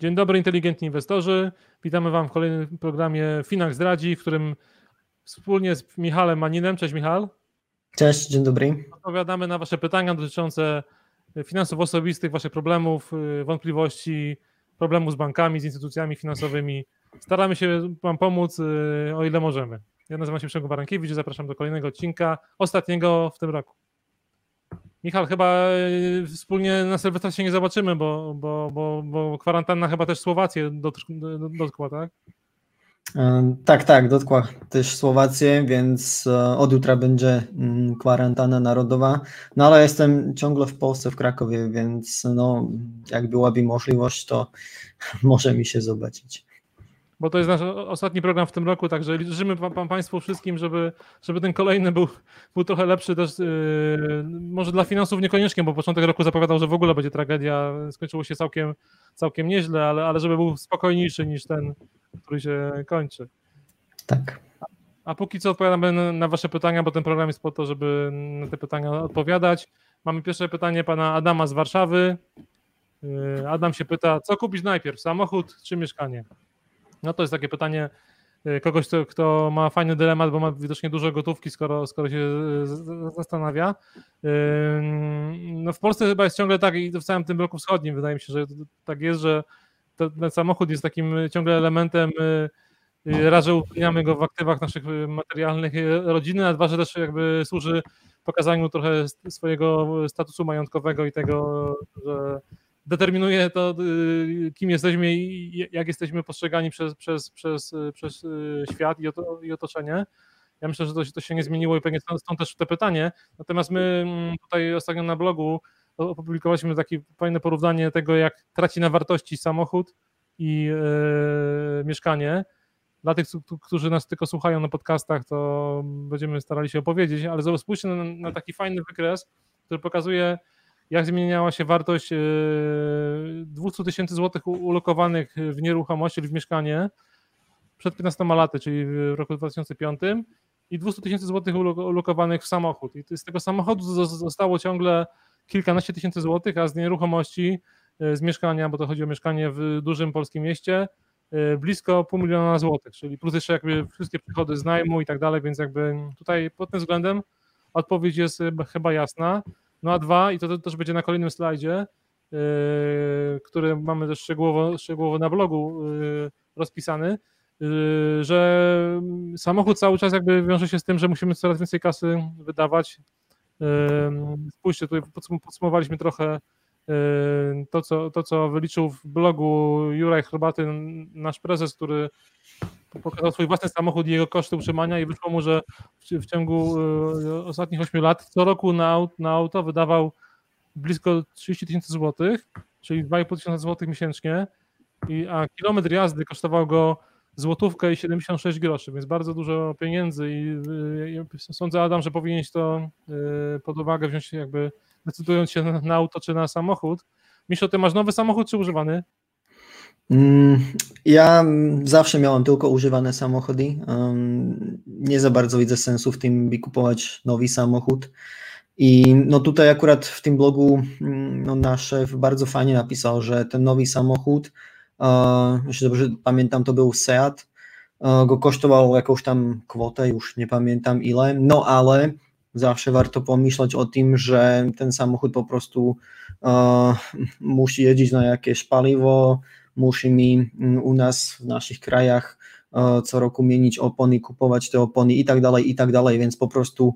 Dzień dobry, inteligentni inwestorzy. Witamy Wam w kolejnym programie Finak Zdradzi, w którym wspólnie z Michałem Maninem. Cześć Michał. Cześć, dzień dobry. Odpowiadamy na Wasze pytania dotyczące finansów osobistych, Waszych problemów, wątpliwości, problemów z bankami, z instytucjami finansowymi. Staramy się Wam pomóc, o ile możemy. Ja nazywam się Przemko Barankiewicz i zapraszam do kolejnego odcinka, ostatniego w tym roku. Michał, chyba e, wspólnie na Sylwestra się nie zobaczymy, bo, bo, bo, bo kwarantanna chyba też Słowację dotkła, tak? E, tak, tak, dotkła też Słowację, więc e, od jutra będzie mm, kwarantanna narodowa. No ale jestem ciągle w Polsce, w Krakowie, więc no, jak byłaby możliwość, to może mi się zobaczyć bo to jest nasz ostatni program w tym roku, także życzymy wam, Państwu wszystkim, żeby, żeby ten kolejny był, był trochę lepszy też, yy, może dla finansów niekoniecznie, bo początek roku zapowiadał, że w ogóle będzie tragedia, skończyło się całkiem, całkiem nieźle, ale, ale żeby był spokojniejszy niż ten, który się kończy. Tak. A póki co odpowiadamy na, na Wasze pytania, bo ten program jest po to, żeby na te pytania odpowiadać. Mamy pierwsze pytanie pana Adama z Warszawy. Yy, Adam się pyta, co kupić najpierw, samochód czy mieszkanie? No to jest takie pytanie y, kogoś, kto, kto ma fajny dylemat, bo ma widocznie dużo gotówki, skoro, skoro się y, zastanawia. No w Polsce chyba jest ciągle tak i w całym tym bloku wschodnim wydaje mi się, że tak jest, że ten samochód jest takim ciągle elementem y, raz, że utrudniamy go w aktywach naszych materialnych rodziny, a dwa, że też jakby służy pokazaniu trochę swojego statusu majątkowego i tego, że determinuje to, y, kim jesteśmy i jak jesteśmy postrzegani przez, przez, przez, przez y, świat i otoczenie. Ja myślę, że to, to się nie zmieniło i pewnie stąd, też to pytanie. Natomiast my mm, tutaj ostatnio na blogu opublikowaliśmy takie fajne porównanie tego, jak traci na wartości samochód i yy, mieszkanie. Dla tych, którzy nas tylko słuchają na podcastach, to będziemy starali się opowiedzieć, ale spójrzcie na, na taki fajny wykres, który pokazuje, jak zmieniała się wartość 200 e, tysięcy złotych ulokowanych w nieruchomość, czyli w mieszkanie przed 15 laty, czyli w roku 2005 i 200 tysięcy złotych ulokowanych w samochód. I z tego samochodu zostało ciągle kilkanaście tysięcy złotych, a z nieruchomości, e, z mieszkania, bo to chodzi o mieszkanie w dużym polskim mieście, e, blisko pół miliona złotych, czyli plus jeszcze jakby wszystkie przychody z najmu i tak dalej, więc jakby tutaj pod tym względem odpowiedź jest chyba jasna. No a dwa, i to też będzie na kolejnym slajdzie, yy, który mamy też szczegółowo, szczegółowo na blogu yy, rozpisany, yy, że samochód cały czas jakby wiąże się z tym, że musimy coraz więcej kasy wydawać. Spójrzcie, tutaj podsumowaliśmy trochę to co, to, co wyliczył w blogu Juraj Chrobaty, nasz prezes, który pokazał swój własny samochód i jego koszty utrzymania i wyszło mu, że w, w ciągu y, ostatnich 8 lat co roku na, na auto wydawał blisko 30 tysięcy złotych, czyli 2,5 tysiąca złotych miesięcznie, i, a kilometr jazdy kosztował go złotówkę i 76 groszy, więc bardzo dużo pieniędzy i, y, sądzę Adam, że powinieneś to y, pod uwagę wziąć jakby decydując się na, na auto czy na samochód. Miszo, ty masz nowy samochód czy używany? Mm, ja zawsze miałem tylko używane samochody. Nie za bardzo widzę sensu w tym, by kupować nowy samochód. I no tutaj akurat w tym blogu mm, no nasz szef bardzo fajnie napisał, że ten nowy samochód, jeśli dobrze pamiętam, to był Seat, go kosztował jakąś tam kwotę, już nie pamiętam ile, no ale zawsze warto pomyśleć o tym, że ten samochód po prostu musi jeździć na jakieś paliwo, musimy mm, u nas w naszych krajach e, co roku mienić opony, kupować te opony i tak dalej, i tak dalej, więc po prostu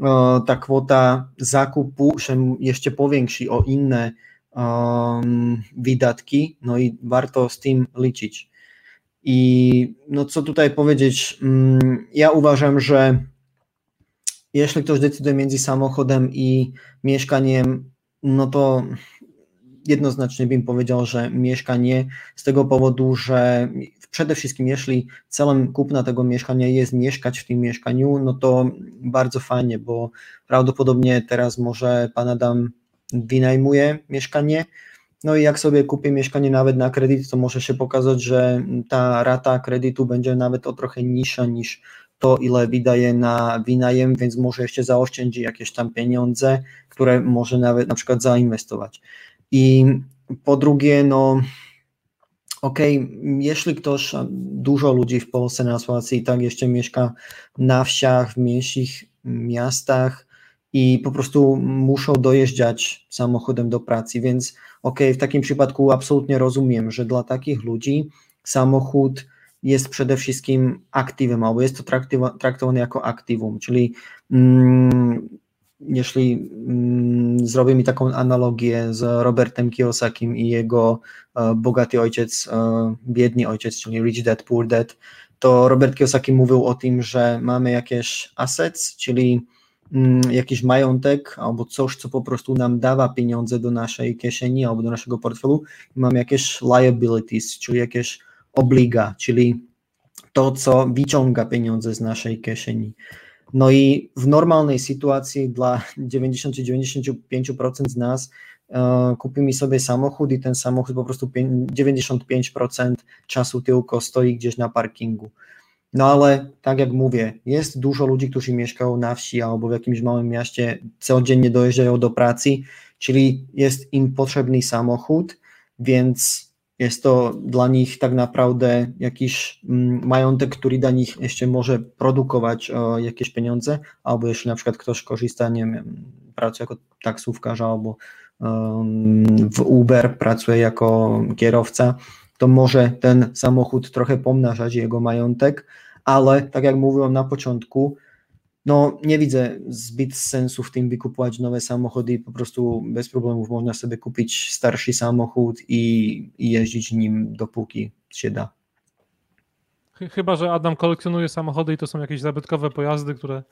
e, ta kwota zakupu się jeszcze powiększy o inne um, wydatki, no i warto z tym liczyć. I no co tutaj powiedzieć, mm, ja uważam, że jeśli ktoś decyduje między samochodem i mieszkaniem, no to jednoznacznie bym powiedział, że mieszkanie z tego powodu, że przede wszystkim jeśli celem kupna tego mieszkania jest mieszkać w tym mieszkaniu, no to bardzo fajnie, bo prawdopodobnie teraz może pan Adam wynajmuje mieszkanie No i jak sobie kupię mieszkanie nawet na kredyt, to może się pokazać, że ta rata kredytu będzie nawet o trochę niższa niż to, ile wydaje na wynajem, więc może jeszcze zaoszczędzi jakieś tam pieniądze, które może nawet na przykład zainwestować. I po drugie, no okej, okay, jeśli ktoś, dużo ludzi w Polsce na Słowacji tak jeszcze mieszka na wsiach, w mniejszych miastach i po prostu muszą dojeżdżać samochodem do pracy, więc okej, okay, w takim przypadku absolutnie rozumiem, że dla takich ludzi samochód jest przede wszystkim aktywem, albo jest to traktowane jako aktywum, czyli mm, jeśli mm, zrobię mi taką analogię z Robertem Kiyosakim i jego e, bogaty ojciec, e, biedny ojciec, czyli Rich Dad, Poor Dad, to Robert Kiyosaki mówił o tym, że mamy jakieś assets, czyli mm, jakiś majątek albo coś, co po prostu nam dawa pieniądze do naszej kieszeni albo do naszego portfelu mamy jakieś liabilities, czyli jakieś obliga, czyli to, co wyciąga pieniądze z naszej kieszeni. No i w normalnej sytuacji dla 90-95% z nas e, kupimy sobie samochód i ten samochód po prostu 95% czasu tylko stoi gdzieś na parkingu. No ale tak jak mówię, jest dużo ludzi, którzy mieszkają na wsi albo w jakimś małym mieście, codziennie dojeżdżają do pracy, czyli jest im potrzebny samochód, więc jest to dla nich tak naprawdę jakiś mm, majątek, który dla nich jeszcze może produkować jakieś pieniądze, albo jeśli na przykład ktoś korzysta, nie wiem, pracuje jako taksówkarz albo w Uber pracuje jako kierowca, to może ten samochód trochę pomnażać jego majątek, ale tak jak mówiłem na początku, no nie widzę zbyt sensu w tym wykupować nowe samochody, po prostu bez problemów można sobie kupić starszy samochód i, i jeździć nim dopóki się da. Chyba, że Adam kolekcjonuje samochody i to są jakieś zabytkowe pojazdy, które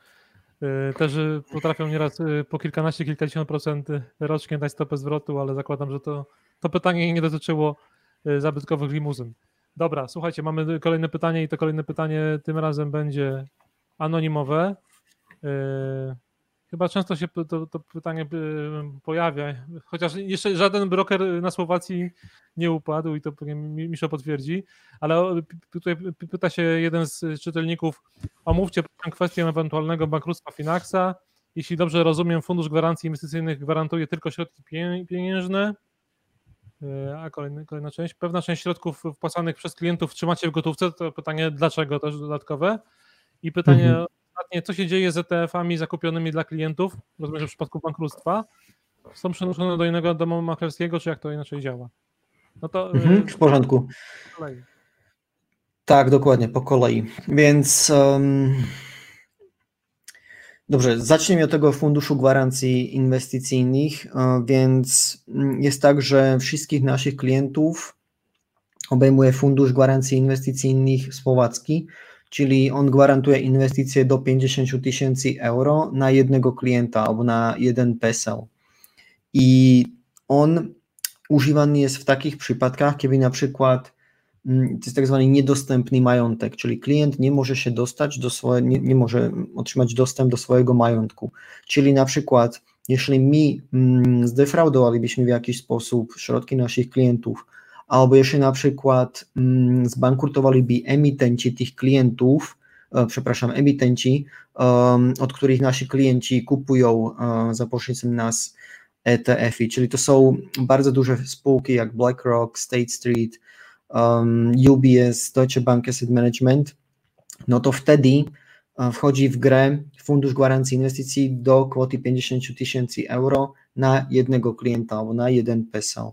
y, też y, potrafią nieraz y, po kilkanaście, kilkadziesiąt procent rocznie dać stopę zwrotu, ale zakładam, że to, to pytanie nie dotyczyło zabytkowych limuzyn. Dobra, słuchajcie, mamy kolejne pytanie i to kolejne pytanie tym razem będzie anonimowe. Yy, chyba często się to, to, pytanie yy, pojawia, chociaż jeszcze żaden broker na Słowacji nie upadł i to Miszo potwierdzi, ale tutaj pyta się jeden z czytelników, omówcie kwestię ewentualnego bankructwa Finaxa. Jeśli dobrze rozumiem, Fundusz Gwarancji Inwestycyjnych gwarantuje tylko środki pieniężne, yy, a kolejna, kolejna część. Pewna część środków wpłacanych przez klientów trzymacie w gotówce. To pytanie, dlaczego też dodatkowe. I pytanie mhm ostatnie, co się dzieje z ETF-ami zakupionymi dla klientów, rozumiem, że w przypadku bankructwa, są przenoszone do innego domu maklerskiego, czy jak to inaczej działa? No to mhm, w porządku. Tak, dokładnie, po kolei. Więc um, dobrze, zacznijmy od tego Funduszu Gwarancji Inwestycyjnych. E, więc mm, jest tak, że wszystkich naszych klientów obejmuje Fundusz Gwarancji Inwestycyjnych Słowacki, czyli on gwarantuje inwestycje do 50 tysięcy euro na jednego klienta albo na jeden PESEL. I on używany jest w takich przypadkach, kiedy na przykład mm, to jest tak zwany niedostępny majątek, czyli klient nie może się dostać do swojego, nie, nie może otrzymać dostęp do swojego majątku. Czyli na przykład, jeśli my mm, zdefraudowalibyśmy w jakiś sposób środki naszych klientów, albo jeśli na przykład mm, zbankrutowaliby emitenci tych klientów, e, przepraszam, emitenci, od których nasi klienci kupują e, za pośrednictwem nas ETF-y, czyli to są bardzo duże spółki jak BlackRock, State Street, UBS, Deutsche Bank Asset Management, no to wtedy e, wchodzi w grę Fundusz Gwarancji Inwestycji do kwoty 50 tysięcy euro na jednego klienta albo na jeden PESEL.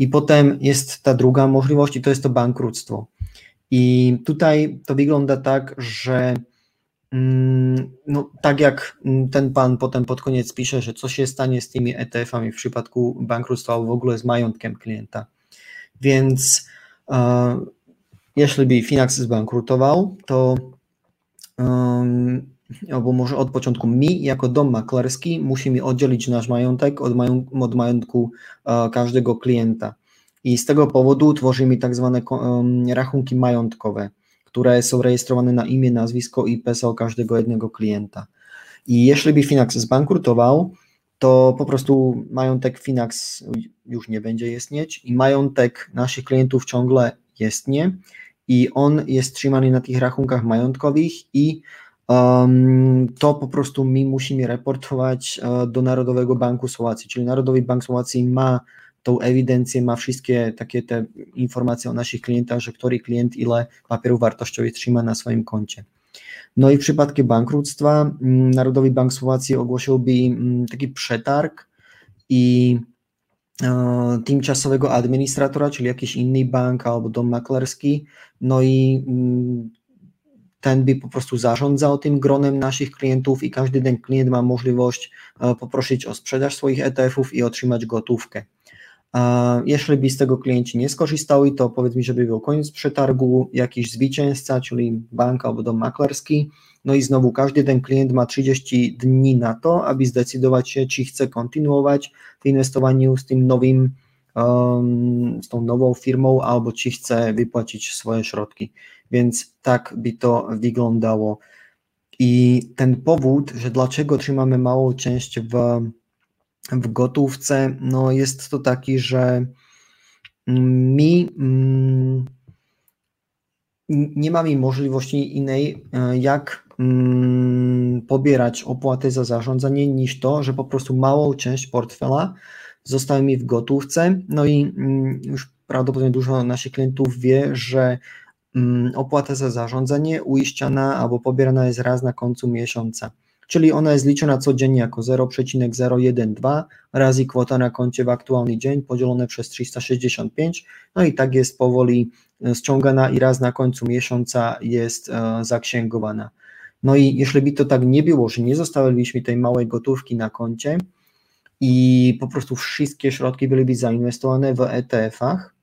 I potem jest ta druga możliwość, i to jest to bankructwo. I tutaj to wygląda tak, że mm, no, tak jak ten pan potem pod koniec pisze, że co się stanie z tymi ETF-ami w przypadku bankructwa w ogóle z majątkiem klienta. Więc e, jeśli by Finax zbankrutował, to um, albo może od początku my, jako dom maklerski, musimy oddzielić nasz majątek od, od majątku uh, każdego klienta. I z tego powodu tworzymy tak zwane rachunki majątkowe, które są rejestrowane na imię, nazwisko i PESEL każdego jednego klienta. I jeśli by Finax zbankrutował, to po prostu majątek Finax już nie będzie istnieć i majątek naszych klientów ciągle istnieje i on jest trzymany na tych rachunkach majątkowych i to po prostu my musimy reportować uh, do Narodowego Banku Słowacji, czyli Narodowy Bank Słowacji ma tą ewidencję, ma wszystkie takie te informacje o naszych klientach, że który klient ile papierów wartościowych trzyma na swoim koncie. No i w przypadku bankructwa mm, Narodowy Bank Słowacji ogłosiłby mm, taki przetarg i e, tymczasowego administratora, czyli jakiś inny bank albo dom maklerski, no i ten by po prostu zarządzał tym gronem naszych klientów i każdy ten klient ma możliwość e, poprosić o sprzedaż swoich ETF-ów i otrzymać gotówkę. Jeśli by z tego klienci nie skorzystali, to powiedz mi, żeby był koniec przetargu, jakiś zwycięzca, czyli bank albo dom maklerski, no i znowu każdy ten klient ma 30 dni na to, aby zdecydować się, czy chce kontynuować w inwestowaniu z tym nowym, um, z tą nową firmą, albo czy chce wypłacić swoje środki. Więc tak by to wyglądało. I ten powód, że dlaczego trzymamy małą część w w gotówce, no jest to taki, że mi mm, nie mamy możliwości innej, e, jak mm, pobierać opłaty za zarządzanie, niż to, że po prostu małą część portfela zostaje mi w gotówce. No i mm, już prawdopodobnie dużo naszich klientów wie, że opłata za zarządzanie uiszczana albo pobierana jest raz na końcu miesiąca czyli ona jest liczona codziennie jako 0,012 razy kwota na koncie w aktualny dzień podzielone przez 365, no i tak jest powoli e, ściągana i raz na końcu miesiąca jest e, zaksięgowana. No i jeśli by to tak nie było, że nie zostawiliśmy tej małej gotówki na koncie i po prostu wszystkie środki byłyby zainwestowane w ETF-ach,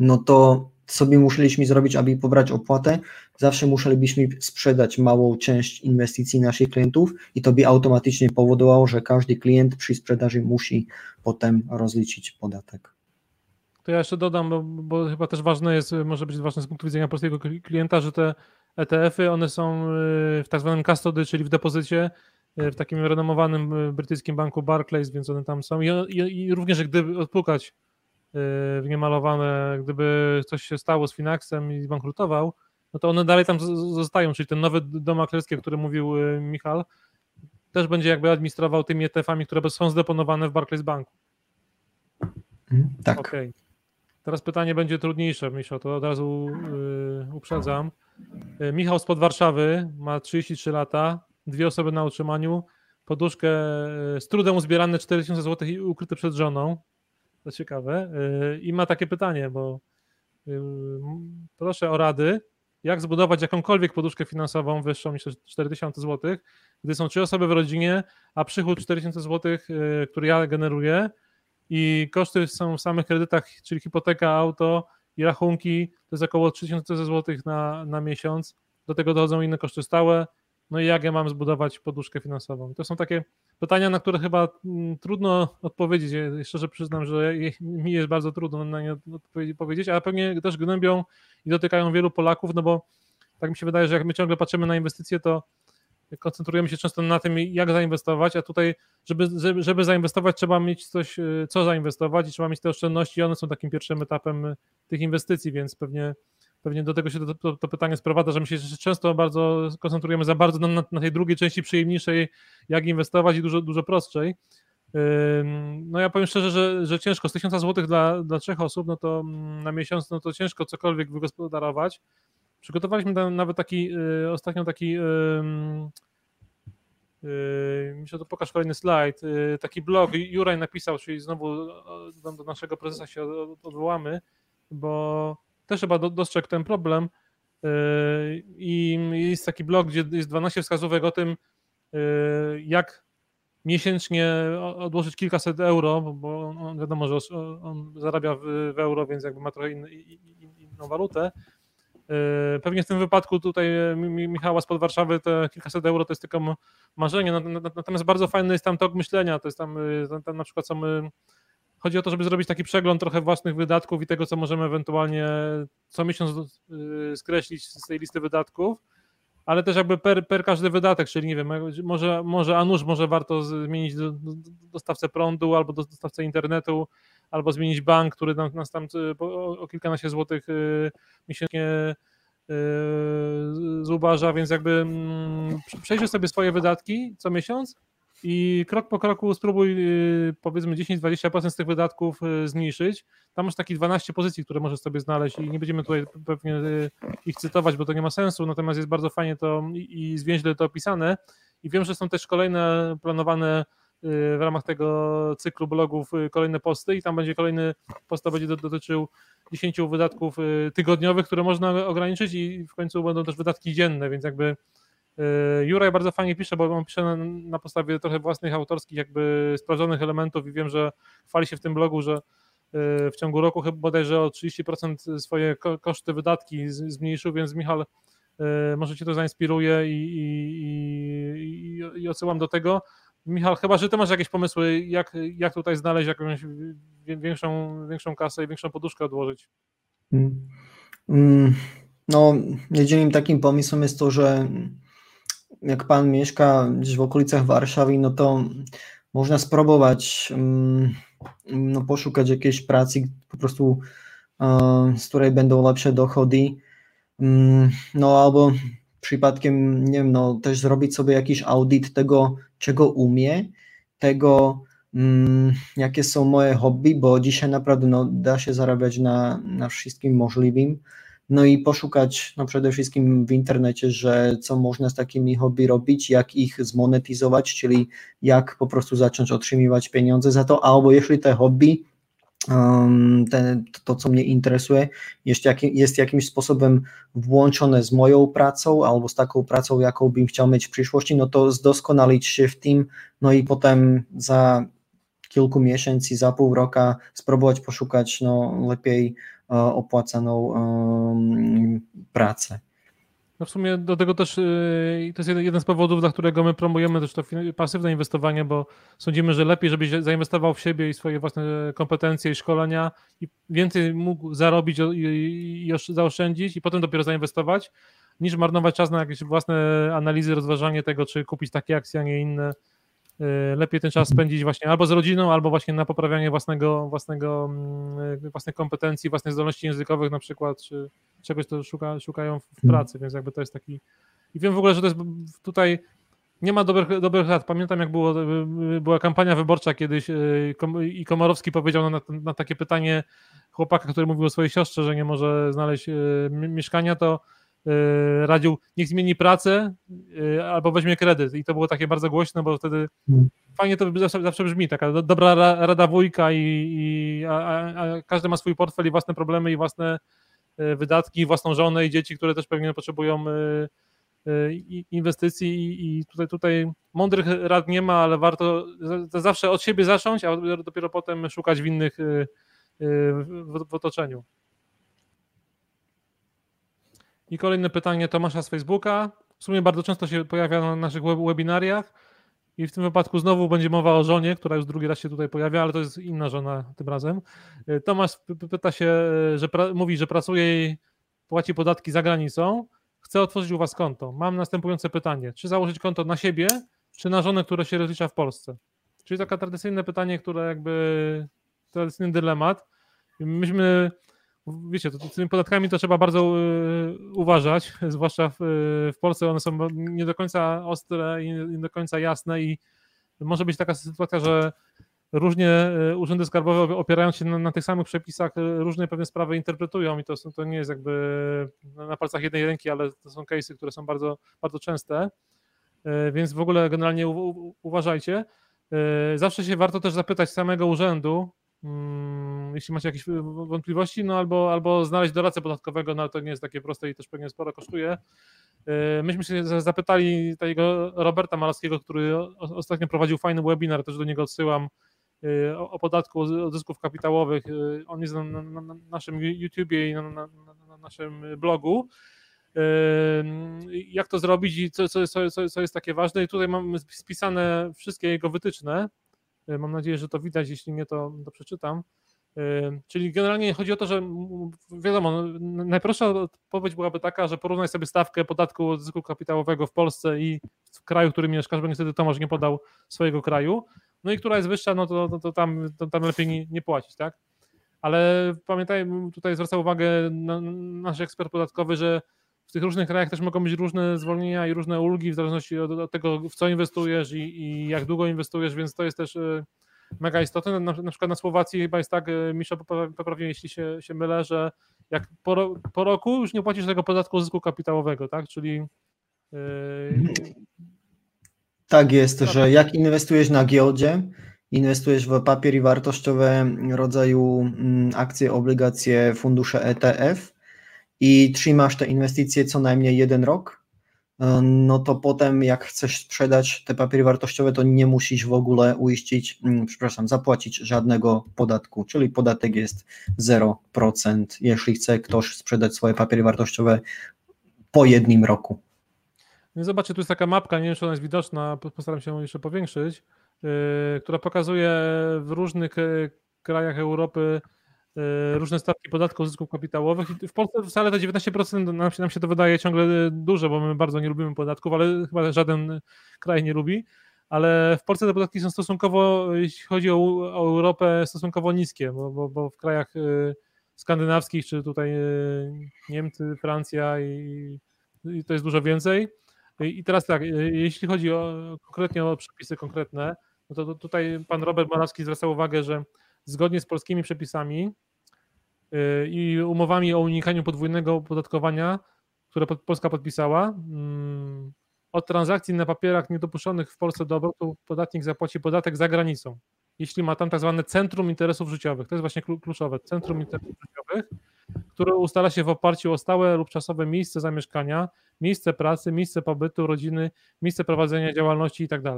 no to sobie musieliśmy zrobić, aby pobrać opłatę, zawsze musielibyśmy sprzedać małą część inwestycji naszych klientów i to by automatycznie powodowało, że każdy klient przy sprzedaży musi potem rozliczyć podatek. To ja jeszcze dodam, bo, bo chyba też ważne jest, może być ważne z punktu widzenia polskiego klienta, że te ETF-y, one są y, w tak zwanym custody, czyli w depozycie, y, w takim renomowanym y, brytyjskim banku Barclays, więc one tam są. I, i, i również, gdyby odpukać w niemalowane, gdyby coś się stało z Finaxem i zbankrutował, no to one dalej tam zostają, czyli ten nowy dom maklerski, o którym mówił y, Michal, też będzie jakby administrował tymi ETF-ami, które są zdeponowane w Barclays Banku. Mhm, tak. Okay. Teraz pytanie będzie trudniejsze, Michał, to od razu yy, uprzedzam. Yy, Michał spod Warszawy, ma 33 lata, dwie osoby na utrzymaniu, poduszkę yy, z trudem uzbierane 4000 zł i ukryte przed żoną. To ciekawe. Y, I ma takie pytanie, bo y, proszę o rady, jak zbudować jakąkolwiek poduszkę finansową wyższą niż 4000 zł, gdy są trzy osoby w rodzinie, a przychód 4000 zł, y, który ja generuję i koszty są w samych kredytach, czyli hipoteka, auto i rachunki, to jest około 3000 zł na, na miesiąc. Do tego dochodzą inne koszty stałe. No i jak ja mam zbudować poduszkę finansową? To są takie pytania, na które chyba mm, trudno odpowiedzieć. Szczerze przyznam, że mi jest bardzo trudno na nie odpowiedzieć, ale pewnie też gnębią i dotykają wielu Polaków, no bo tak mi się wydaje, że jak my ciągle patrzymy na inwestycje, to koncentrujemy się często na tym, jak zainwestować, a tutaj, żeby, żeby, żeby zainwestować, trzeba mieć coś, y, co zainwestować i trzeba mieć te oszczędności, i one są takim pierwszym etapem y, tych inwestycji, więc pewnie pewnie do tego się to, to, to, pytanie sprowadza, że my się często bardzo koncentrujemy za bardzo na, na, tej drugiej części przyjemniejszej, jak inwestować i dużo, dużo prostszej. No ja powiem szczerze, że, że ciężko, z 1000 zł dla, dla trzech osób, no to mm, na miesiąc, no to ciężko cokolwiek wygospodarować. Przygotowaliśmy nawet taki, y, ostatnio taki, myślę, to pokaż kolejny slajd, y, taki blog Juraj napisał, czyli znowu do naszego prezesa się odwołamy, bo też chyba dostrzegł ten problem. Yy, i jest taki blog, gdzie jest 12 wskazówek o tym, yy, jak miesięcznie odłożyć kilkaset euro, bo on wiadomo, że on zarabia w, euro, więc jakby ma trochę inną walutę. Yy, pewnie w tym wypadku tutaj Michała spod Warszawy te kilkaset euro to jest tylko marzenie, natomiast bardzo fajny jest tam tok myślenia, to jest tam, tam na przykład są Chodzi o to, żeby zrobić taki przegląd trochę własnych wydatków i tego, co możemy ewentualnie co miesiąc y, skreślić z tej listy wydatków. ale też jakby per, per każdy wydatek, czyli nie wiem, może, może a nuż może warto zmienić do, do, dostawcę prądu albo do, dostawcę internetu, albo zmienić bank, który nam, nas tam o, o kilkanaście złotych miesięcznie zubaża, więc jakby mm, przejrzyj sobie swoje wydatki co miesiąc i krok po kroku spróbuj powiedzmy 10-20% z tych wydatków zmniejszyć. Tam masz takie 12 pozycji, które możesz sobie znaleźć i nie będziemy tutaj pewnie ich cytować, bo to nie ma sensu, natomiast jest bardzo fajnie to i zwięźle to opisane i wiem, że są też kolejne planowane w ramach tego cyklu blogów kolejne posty i tam będzie kolejny post, będzie dotyczył 10 wydatków tygodniowych, które można ograniczyć i w końcu będą też wydatki dzienne, więc jakby Juraj bardzo fajnie pisze, bo on pisze na, podstawie trochę własnych autorskich, jakby sprawdzonych elementów i wiem, że chwali się w tym blogu, że w ciągu roku chyba bodajże o 30% swoje koszty, wydatki zmniejszył, więc Michał może Cię to zainspiruje i, i, i, i odsyłam do tego. Michał, chyba, że ty masz jakieś pomysły, jak, jak tutaj znaleźć jakąś większą, większą kasę i większą poduszkę odłożyć? Mm. Mm. No, jedynym takim pomysłem jest to, że jak pan mieszka gdzieś w okolicach Warszawy, no to można spróbować mm, no, poszukać jakiejś pracy po prostu, z której będą lepsze dochody. No albo przypadkiem, nie wiem, no też zrobić sobie jakiś audyt tego, czego umie, tego, mm, jakie są moje hobby, bo dzisiaj naprawdę no, da się zarabiać na, na wszystkim możliwym. No i poszukać no przede wszystkim w internecie, że co można z takimi hobby robić, jak ich zmonetyzować, czyli jak po prostu zacząć otrzymywać pieniądze za to, albo jeśli te hobby te, to, co mnie interesuje, jest, jest jakimś sposobem włączone z moją pracą albo z taką pracą, jaką bym chciał mieć w przyszłości, no to zdoskonalić się w tym, no i potem za kilku miesięcy, za pół roku spróbować poszukać no, lepiej opłacaną um, pracę. No w sumie do tego też yy, to jest jeden z powodów, dla którego my promujemy też to pasywne inwestowanie, bo sądzimy, że lepiej, żebyś zainwestował w siebie i swoje własne kompetencje i szkolenia i więcej mógł zarobić i, zaoszczędzić i potem dopiero zainwestować, niż marnować czas na jakieś własne analizy, rozważanie tego, czy kupić takie akcje, a nie inne Y, lepiej ten czas spędzić właśnie albo z rodziną, albo właśnie na poprawianie własnego, własnego, mm, własnych kompetencji, własnych zdolności językowych na przykład, czy czegoś, co szuka, szukają w pracy, więc jakby to jest taki... I wiem w ogóle, że to jest tutaj nie ma dobrych, dobrych lat. Pamiętam, jak było, była kampania wyborcza kiedyś y, i Komorowski powiedział na, na takie pytanie chłopaka, który mówił o swojej siostrze, że nie może znaleźć y, mieszkania, to radził, niech zmieni pracę y, albo weźmie kredyt. I to było takie bardzo głośne, bo wtedy hmm. fajnie to zawsze, zawsze brzmi, taka dobra rada wujka i, i a, a, każdy ma swój portfel i własne problemy i własne y, wydatki, własną żonę i dzieci, które też pewnie potrzebują inwestycji i tutaj, tutaj mądrych rad nie ma, ale warto zawsze od siebie zacząć, a dopiero potem szukać w innych w, w otoczeniu. I kolejne pytanie Tomasza z Facebooka. W sumie bardzo często się pojawia na naszych webinariach i w tym wypadku znowu będzie mowa o żonie, która już drugi raz się tutaj pojawia, ale to jest inna żona tym razem. Y, Tomasz pyta się, y, że mówi, że pracuje i płaci podatki za granicą. Chce otworzyć u Was konto. Mam następujące pytanie. Czy założyć konto na siebie, czy na żonę, która się rozlicza w Polsce? Czyli takie tradycyjne pytanie, które jakby tradycyjny dylemat. Myśmy wiecie, to, z tymi podatkami to trzeba bardzo y, uważać, zwłaszcza w, w, Polsce one są nie do końca ostre i nie do końca jasne i może być taka sytuacja, że różnie y, urzędy skarbowe opierając się na, na tych samych przepisach y, różne pewne sprawy interpretują i to, to nie jest jakby na palcach jednej ręki, ale to są case'y, które są bardzo, bardzo częste, więc w ogóle generalnie u, u, uważajcie. Zawsze się warto też zapytać samego urzędu, Mm, jeśli macie jakieś wątpliwości, no albo, albo znaleźć doradcę podatkowego, no to nie jest takie proste i też pewnie sporo kosztuje. Y, myśmy się zapytali tego Roberta Malowskiego, który ostatnio prowadził fajny webinar, też do niego odsyłam, y, o, podatku od zysków kapitałowych. Y, on jest na, na, na naszym YouTubie i na, na, naszym blogu. Jak to zrobić i co, co, co, co jest takie ważne? I tutaj mam spisane wszystkie jego wytyczne. Mam nadzieję, że to widać, jeśli nie, to, to przeczytam. Czyli generalnie chodzi o to, że wiadomo, no, najprostsza odpowiedź byłaby taka, że porównaj sobie stawkę podatku od zysku kapitałowego w Polsce i w kraju, w którym mieszkasz, bo niestety Tomasz nie podał swojego kraju. No i która jest wyższa, no to, to, to tam, to, tam lepiej nie, nie płacić, tak? Ale pamiętaj, tutaj zwraca uwagę nasz ekspert podatkowy, że w tych różnych krajach też mogą być różne zwolnienia i różne ulgi w zależności od, od tego, w co inwestujesz i, i, jak długo inwestujesz, więc to jest też e, mega istotne. Na, na przykład na Słowacji chyba jest tak, e, Misza poprawnie, jeśli się, się mylę, że jak po, po roku już nie płacisz tego podatku zysku kapitałowego, tak? Czyli yy... tak jest, że jak inwestujesz na giełdzie, inwestujesz w papiery wartościowe rodzaju mm, akcje, obligacje, fundusze ETF i trzymasz te inwestycje co najmniej jeden rok, e, no to potem jak chcesz sprzedać te papiery wartościowe, to nie musisz w ogóle uiścić, mm, przepraszam, zapłacić żadnego podatku, czyli podatek jest 0%, jeśli chce ktoś sprzedać swoje papiery wartościowe po jednym roku. No zobaczcie, tu jest taka mapka, nie wiem, czy ona jest widoczna, postaram się ją jeszcze powiększyć, yy, która pokazuje w różnych yy, krajach Europy różne stawki podatku zysków kapitałowych. W Polsce wcale te 19% nam się, nam się to wydaje ciągle duże, bo my bardzo nie lubimy podatków, ale chyba żaden kraj nie lubi. Ale w Polsce te podatki są stosunkowo, jeśli chodzi o, o Europę, stosunkowo niskie, bo, bo, bo w krajach y, skandynawskich, czy tutaj y, Niemcy, Francja i, i to jest dużo więcej. I teraz tak, jeśli chodzi o, konkretnie o przepisy konkretne, no to, to tutaj pan Robert Morawski zwraca uwagę, że zgodnie z polskimi przepisami y, i umowami o unikaniu podwójnego opodatkowania, które Polska podpisała, mm, od transakcji na papierach niedopuszczonych w Polsce do obrotu podatnik zapłaci podatek za granicą, jeśli ma tam tak zwane centrum interesów życiowych. To jest właśnie kluczowe, centrum interesów życiowych, które ustala się w oparciu o stałe lub czasowe miejsce zamieszkania, miejsce pracy, miejsce pobytu, rodziny, miejsce prowadzenia działalności itd.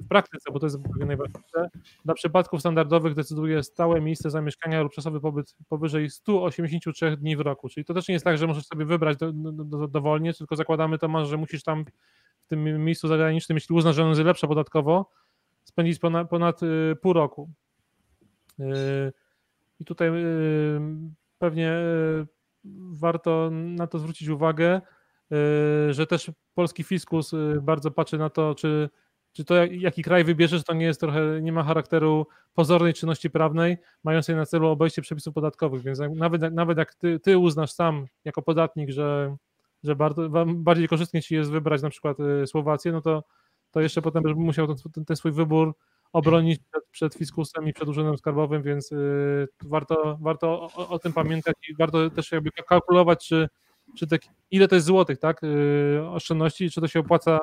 W praktyce, bo to jest najważniejsze, dla przypadków standardowych decyduje stałe miejsce zamieszkania lub czasowy pobyt powyżej 183 dni w roku. Czyli to też nie jest tak, że możesz sobie wybrać do, do, do, dowolnie, tylko zakładamy to że musisz tam w tym miejscu zagranicznym, jeśli uznasz, że ono jest lepsze podatkowo, spędzić ponad, ponad y, pół roku. Y, I tutaj y, pewnie warto na to zwrócić uwagę, że też polski fiskus bardzo patrzy na to, czy czy to jaki kraj wybierzesz, to nie jest trochę, nie ma charakteru pozornej czynności prawnej, mającej na celu obejście przepisów podatkowych, więc nawet, nawet jak ty, ty uznasz sam jako podatnik, że, że bardzo, bardziej korzystnie ci jest wybrać na przykład y, Słowację, no to, to jeszcze potem będziesz musiał ten, ten swój wybór obronić przed, przed fiskusem i przed urzędem skarbowym, więc yy, warto, warto o, o, tym pamiętać i warto też jakby kalkulować, czy, czy te, ile to jest złotych, tak, yy, oszczędności, czy to się opłaca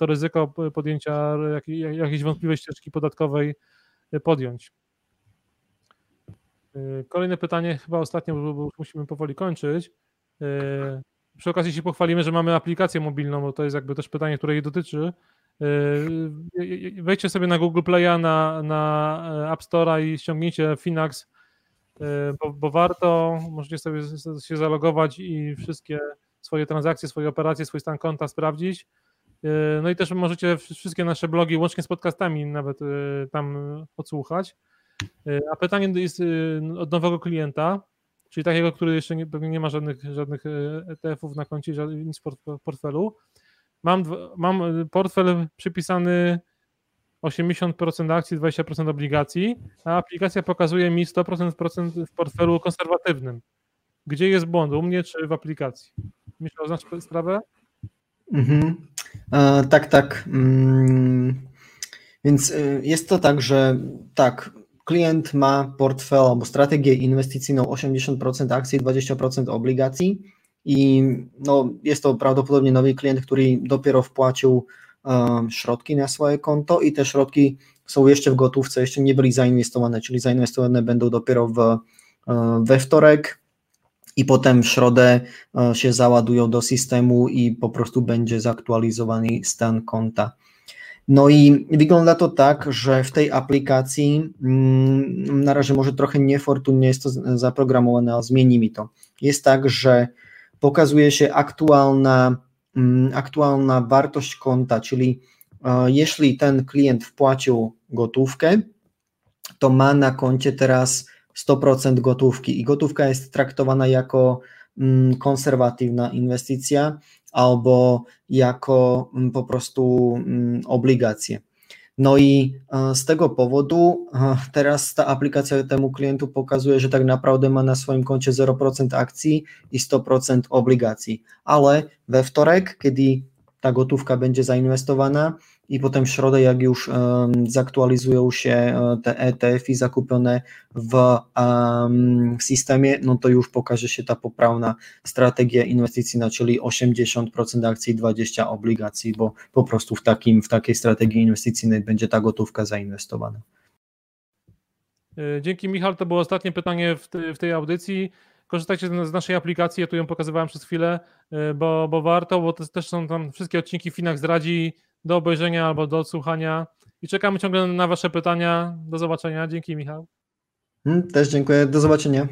to ryzyko podjęcia jakiejś wątpliwej ścieżki podatkowej y, podjąć. Y, kolejne pytanie, chyba ostatnie, bo musimy powoli kończyć. Y, przy okazji się pochwalimy, że mamy aplikację mobilną, bo to jest jakby też pytanie, które jej dotyczy. Wejdźcie sobie na Google Play'a, na, na App Store'a i ściągnijcie Finax, bo, bo warto, możecie sobie się zalogować i wszystkie swoje transakcje, swoje operacje, swój stan konta sprawdzić. E, no i też możecie wszystkie nasze blogi, łącznie z podcastami, nawet e, tam odsłuchać. E, a pytanie jest od nowego klienta, czyli takiego, który jeszcze nie, pewnie nie ma żadnych, żadnych ETF-ów na koncie, nic w portfelu. Mam, mam portfel przypisany 80% akcji, 20% obligacji, a aplikacja pokazuje mi 100% w portfelu konserwatywnym. Gdzie jest błąd? U mnie czy w aplikacji? Myślę, znasz sprawę? Mhm. E, tak, tak. Mm, więc y, jest to tak, że tak, klient ma portfel albo strategię inwestycyjną 80% akcji, 20% obligacji i no, jest to prawdopodobnie nowy klient, który dopiero wpłacił um, środki na swoje konto i te środki są jeszcze w gotówce, jeszcze nie byli zainwestowane, czyli zainwestowane będą dopiero w, e, we wtorek, i potem w środę e, się załadują do systemu i po prostu będzie zaktualizowany stan konta. No i wygląda to tak, że w tej aplikacji mm, na razie może trochę niefortunnie jest to zaprogramowane, ale zmieni mi to. Jest tak, że pokazuje się aktualna, mm, aktualna wartość konta, czyli e, jeśli ten klient wpłacił gotówkę, to ma na koncie teraz 100% gotówki i gotówka jest traktowana jako mm, konserwatywna inwestycja albo jako mm, po prostu mm, obligacje. No i e, z tego powodu e, teraz ta aplikacja temu klientu pokazuje, że tak naprawdę ma na swoim koncie 0% akcji i 100% obligacji. Ale we wtorek, kiedy ta gotówka będzie zainwestowana i potem w środę, jak już zaktualizują się e, te ETF-y zakupione w systemie, no to już pokaże się ta poprawna strategia inwestycyjna, czyli 80% akcji, 20% obligacji, bo po prostu w, takim, w takiej strategii inwestycyjnej będzie ta gotówka zainwestowana. E, dzięki Michał, to było ostatnie pytanie w tej audycji korzystajcie z naszej aplikacji, ja tu ją pokazywałem przez chwilę, y, bo, bo warto, bo też są tam wszystkie odcinki Finax zdradzi do obejrzenia albo do odsłuchania i czekamy ciągle na Wasze pytania. Do zobaczenia. Dzięki Michał. Mm, też dziękuję. Do zobaczenia.